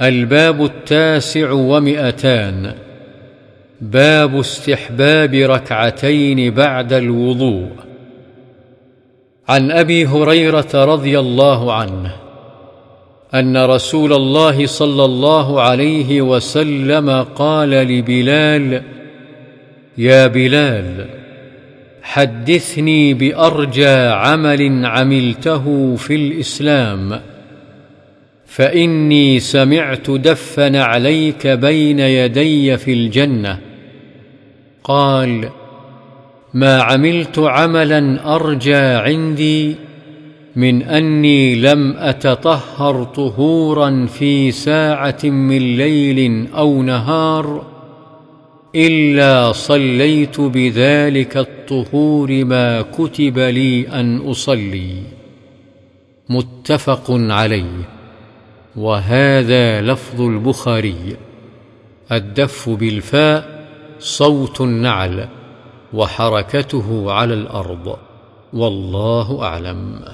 الباب التاسع ومئتان. باب استحباب ركعتين بعد الوضوء. عن أبي هريرة رضي الله عنه أن رسول الله صلى الله عليه وسلم قال لبلال يا بلال حدثني بأرجى عمل عملته في الإسلام. فإني سمعت دفن عليك بين يدي في الجنة. قال ما عملت عملا أرجى عندي من أني لم أتطهر طهورا في ساعة من ليل أو نهار إلا صليت بذلك الطهور ما كتب لي أن أصلي. متفق عليه. وهذا لفظ البخاري. الدف بالفاء صوت النعل وحركته على الأرض. والله أعلم.